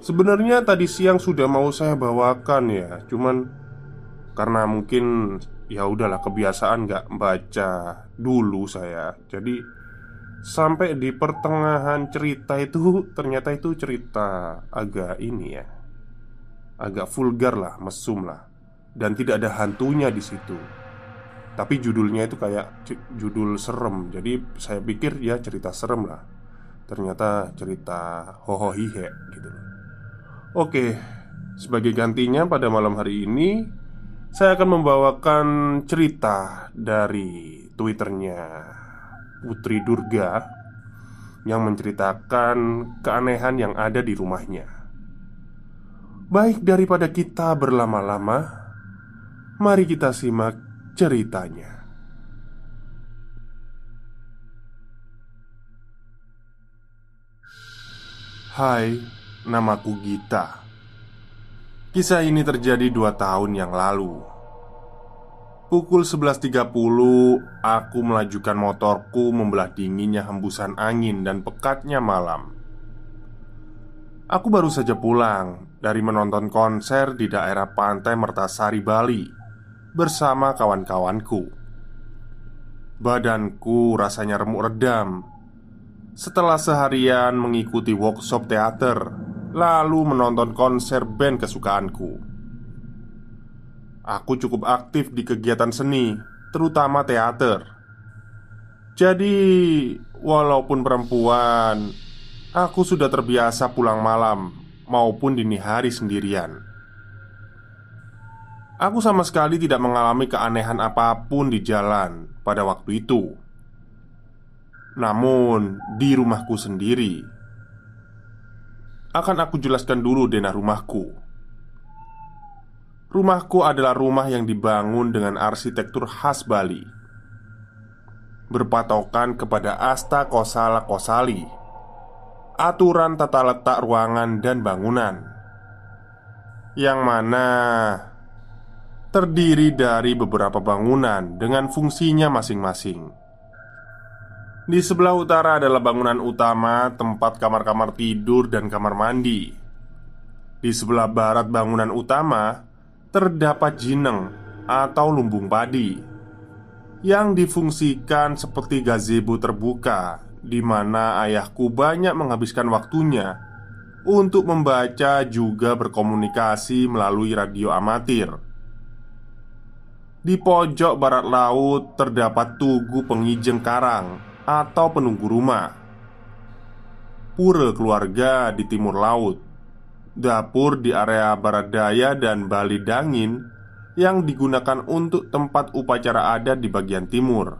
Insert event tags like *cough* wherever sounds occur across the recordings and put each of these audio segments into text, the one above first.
Sebenarnya tadi siang sudah mau saya bawakan ya, cuman karena mungkin ya udahlah kebiasaan nggak baca dulu saya. Jadi sampai di pertengahan cerita itu *laughs* ternyata itu cerita agak ini ya, agak vulgar lah, mesum lah, dan tidak ada hantunya di situ. Tapi judulnya itu kayak judul serem, jadi saya pikir ya cerita serem lah. Ternyata cerita hohohihe gitu loh. Oke, sebagai gantinya pada malam hari ini Saya akan membawakan cerita dari Twitternya Putri Durga Yang menceritakan keanehan yang ada di rumahnya. Baik daripada kita berlama-lama Mari kita simak ceritanya. Hai Namaku Gita. Kisah ini terjadi dua tahun yang lalu. Pukul 11.30 Aku melajukan motorku Membelah dinginnya hembusan angin Dan pekatnya malam. Aku baru saja pulang Dari menonton konser di daerah pantai Mertasari, Bali Bersama kawan-kawanku. Badanku rasanya remuk redam Setelah seharian mengikuti workshop teater lalu menonton konser band kesukaanku. Aku cukup aktif di kegiatan seni, terutama teater. Jadi, walaupun perempuan, aku sudah terbiasa pulang malam maupun dini hari sendirian. Aku sama sekali tidak mengalami keanehan apa pun di jalan pada waktu itu. Namun, di rumahku sendiri, akan aku jelaskan dulu denah rumahku. Rumahku adalah rumah yang dibangun dengan arsitektur khas Bali. Berpatokan kepada Asta Kosala Kosali Aturan tata letak ruangan dan bangunan Yang mana Terdiri dari beberapa bangunan dengan fungsinya masing-masing di sebelah utara adalah bangunan utama, tempat kamar-kamar tidur dan kamar mandi. Di sebelah barat bangunan utama terdapat jineng atau lumbung padi yang difungsikan seperti gazebo terbuka, di mana ayahku banyak menghabiskan waktunya untuk membaca juga berkomunikasi melalui radio amatir. Di pojok barat laut terdapat tugu pengijeng karang atau penunggu rumah. Pura keluarga di timur laut, dapur di area barat daya dan Bali Dangin yang digunakan untuk tempat upacara adat di bagian timur.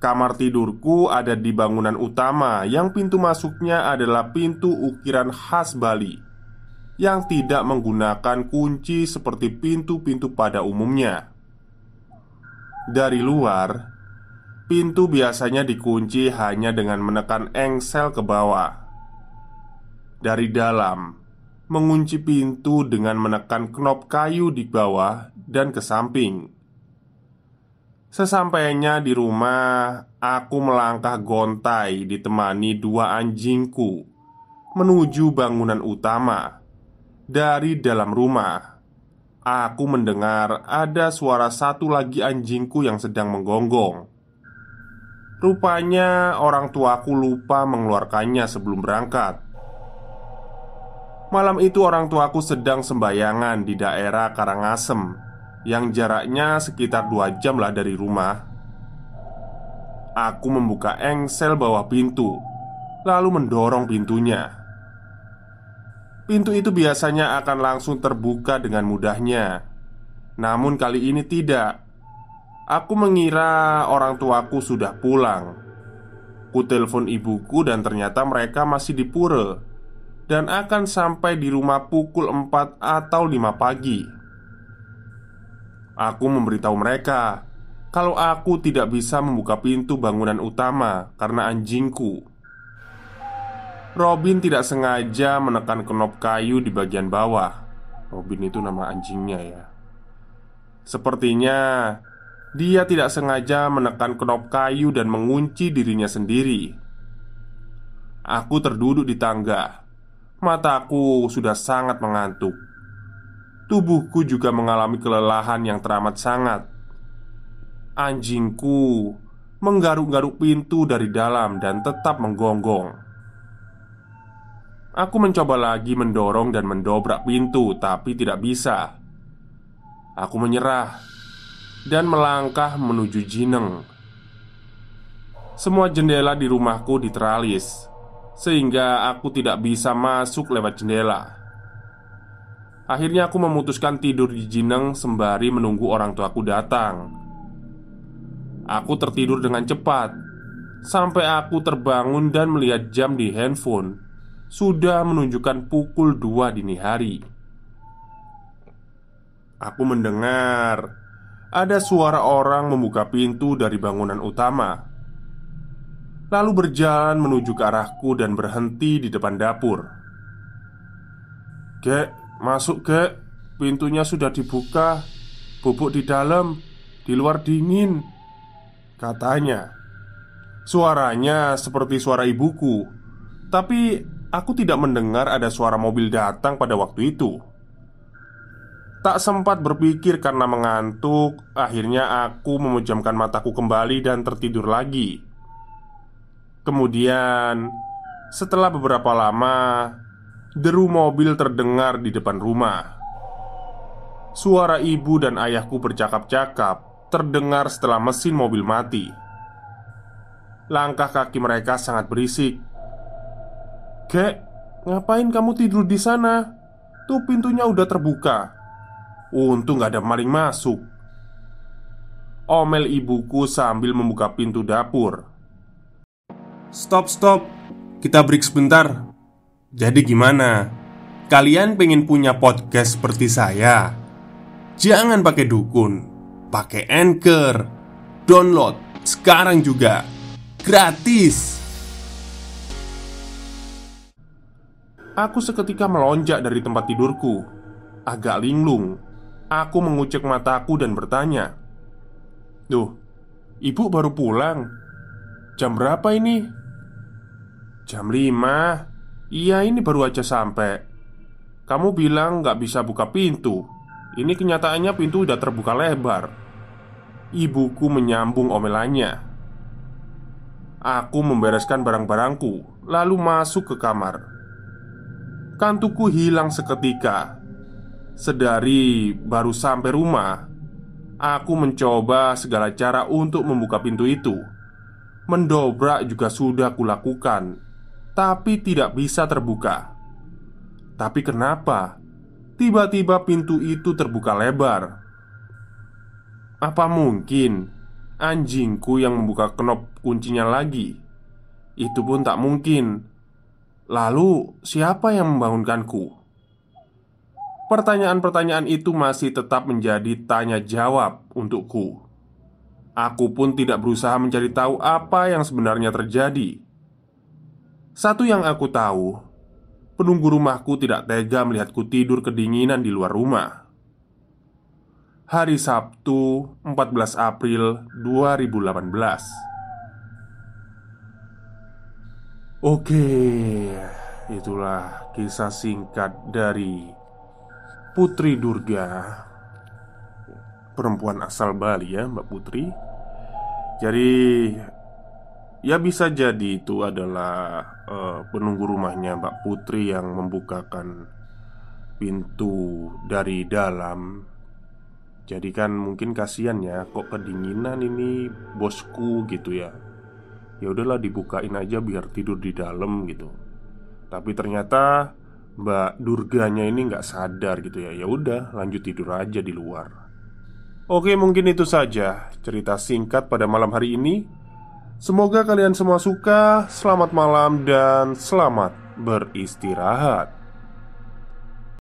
Kamar tidurku ada di bangunan utama yang pintu masuknya adalah pintu ukiran khas Bali yang tidak menggunakan kunci seperti pintu-pintu pada umumnya. Dari luar, pintu biasanya dikunci hanya dengan menekan engsel ke bawah. Dari dalam, mengunci pintu dengan menekan knop kayu di bawah dan ke samping. Sesampainya di rumah, aku melangkah gontai ditemani dua anjingku menuju bangunan utama. Dari dalam rumah, aku mendengar ada suara satu lagi anjingku yang sedang menggonggong. Rupanya orang tuaku lupa mengeluarkannya sebelum berangkat. Malam itu orang tuaku sedang sembayangan di daerah Karangasem Yang jaraknya sekitar dua jam lah dari rumah. Aku membuka engsel bawah pintu Lalu mendorong pintunya. Pintu itu biasanya akan langsung terbuka dengan mudahnya. Namun kali ini tidak Aku mengira orang tuaku sudah pulang Ku telepon ibuku dan ternyata mereka masih di pura dan akan sampai di rumah pukul 4 atau 5 pagi. Aku memberitahu mereka kalau aku tidak bisa membuka pintu bangunan utama karena anjingku. Robin tidak sengaja menekan knop kayu di bagian bawah. Robin itu nama anjingnya ya. Sepertinya dia tidak sengaja menekan knop kayu dan mengunci dirinya sendiri. Aku terduduk di tangga Mataku sudah sangat mengantuk. Tubuhku juga mengalami kelelahan yang teramat sangat. Anjingku menggaruk-garuk pintu dari dalam dan tetap menggonggong. Aku mencoba lagi mendorong dan mendobrak pintu, tapi tidak bisa. Aku menyerah dan melangkah menuju Jineng. Semua jendela di rumahku diteralis sehingga aku tidak bisa masuk lewat jendela. Akhirnya aku memutuskan tidur di Jineng sembari menunggu orang tuaku datang. Aku tertidur dengan cepat sampai aku terbangun dan melihat jam di handphone sudah menunjukkan pukul 2 dini hari. Aku mendengar ada suara orang membuka pintu dari bangunan utama lalu berjalan menuju ke arahku dan berhenti di depan dapur. "Gek, masuk, Gek. Pintunya sudah dibuka. Bubuk di dalam, di luar dingin." Katanya. Suaranya seperti suara ibuku, tapi aku tidak mendengar ada suara mobil datang pada waktu itu. Tak sempat berpikir karena mengantuk, akhirnya aku memejamkan mataku kembali dan tertidur lagi. Kemudian, setelah beberapa lama, deru mobil terdengar di depan rumah. Suara ibu dan ayahku bercakap-cakap terdengar setelah mesin mobil mati. Langkah kaki mereka sangat berisik. "Kek, ngapain kamu tidur di sana? Tuh pintunya udah terbuka." Untung gak ada maling masuk. Omel ibuku sambil membuka pintu dapur. Stop, stop. Kita break sebentar. Jadi gimana? Kalian pengen punya podcast seperti saya? Jangan pakai dukun, pakai Anchor. Download sekarang juga. Gratis. Aku seketika melonjak dari tempat tidurku. Agak linglung. Aku mengucek mataku dan bertanya, "Duh, ibu baru pulang. Jam berapa ini?" Jam 5 Iya ini baru aja sampai Kamu bilang nggak bisa buka pintu. Ini kenyataannya pintu udah terbuka lebar. Ibuku menyambung omelannya. Aku membereskan barang-barangku Lalu masuk ke kamar. Kantuku hilang seketika Sedari baru sampai rumah Aku mencoba segala cara untuk membuka pintu itu Mendobrak juga sudah kulakukan tapi tidak bisa terbuka. Tapi kenapa tiba-tiba pintu itu terbuka lebar? Apa mungkin anjingku yang membuka knop kuncinya lagi? Itu pun tak mungkin. Lalu, siapa yang membangunkanku? Pertanyaan-pertanyaan itu masih tetap menjadi tanya jawab untukku. Aku pun tidak berusaha mencari tahu apa yang sebenarnya terjadi. Satu yang aku tahu, penunggu rumahku tidak tega melihatku tidur kedinginan di luar rumah. Hari Sabtu, 14 April 2018. Oke, itulah kisah singkat dari Putri Durga Perempuan asal Bali ya Mbak Putri Jadi Ya bisa jadi itu adalah uh, penunggu rumahnya Mbak Putri yang membukakan pintu dari dalam. Jadi kan mungkin kasihan ya, kok kedinginan ini bosku gitu ya. Ya udahlah dibukain aja biar tidur di dalam gitu. Tapi ternyata Mbak Durganya ini nggak sadar gitu ya. Ya udah lanjut tidur aja di luar. Oke, mungkin itu saja cerita singkat pada malam hari ini. Semoga kalian semua suka. Selamat malam dan selamat beristirahat.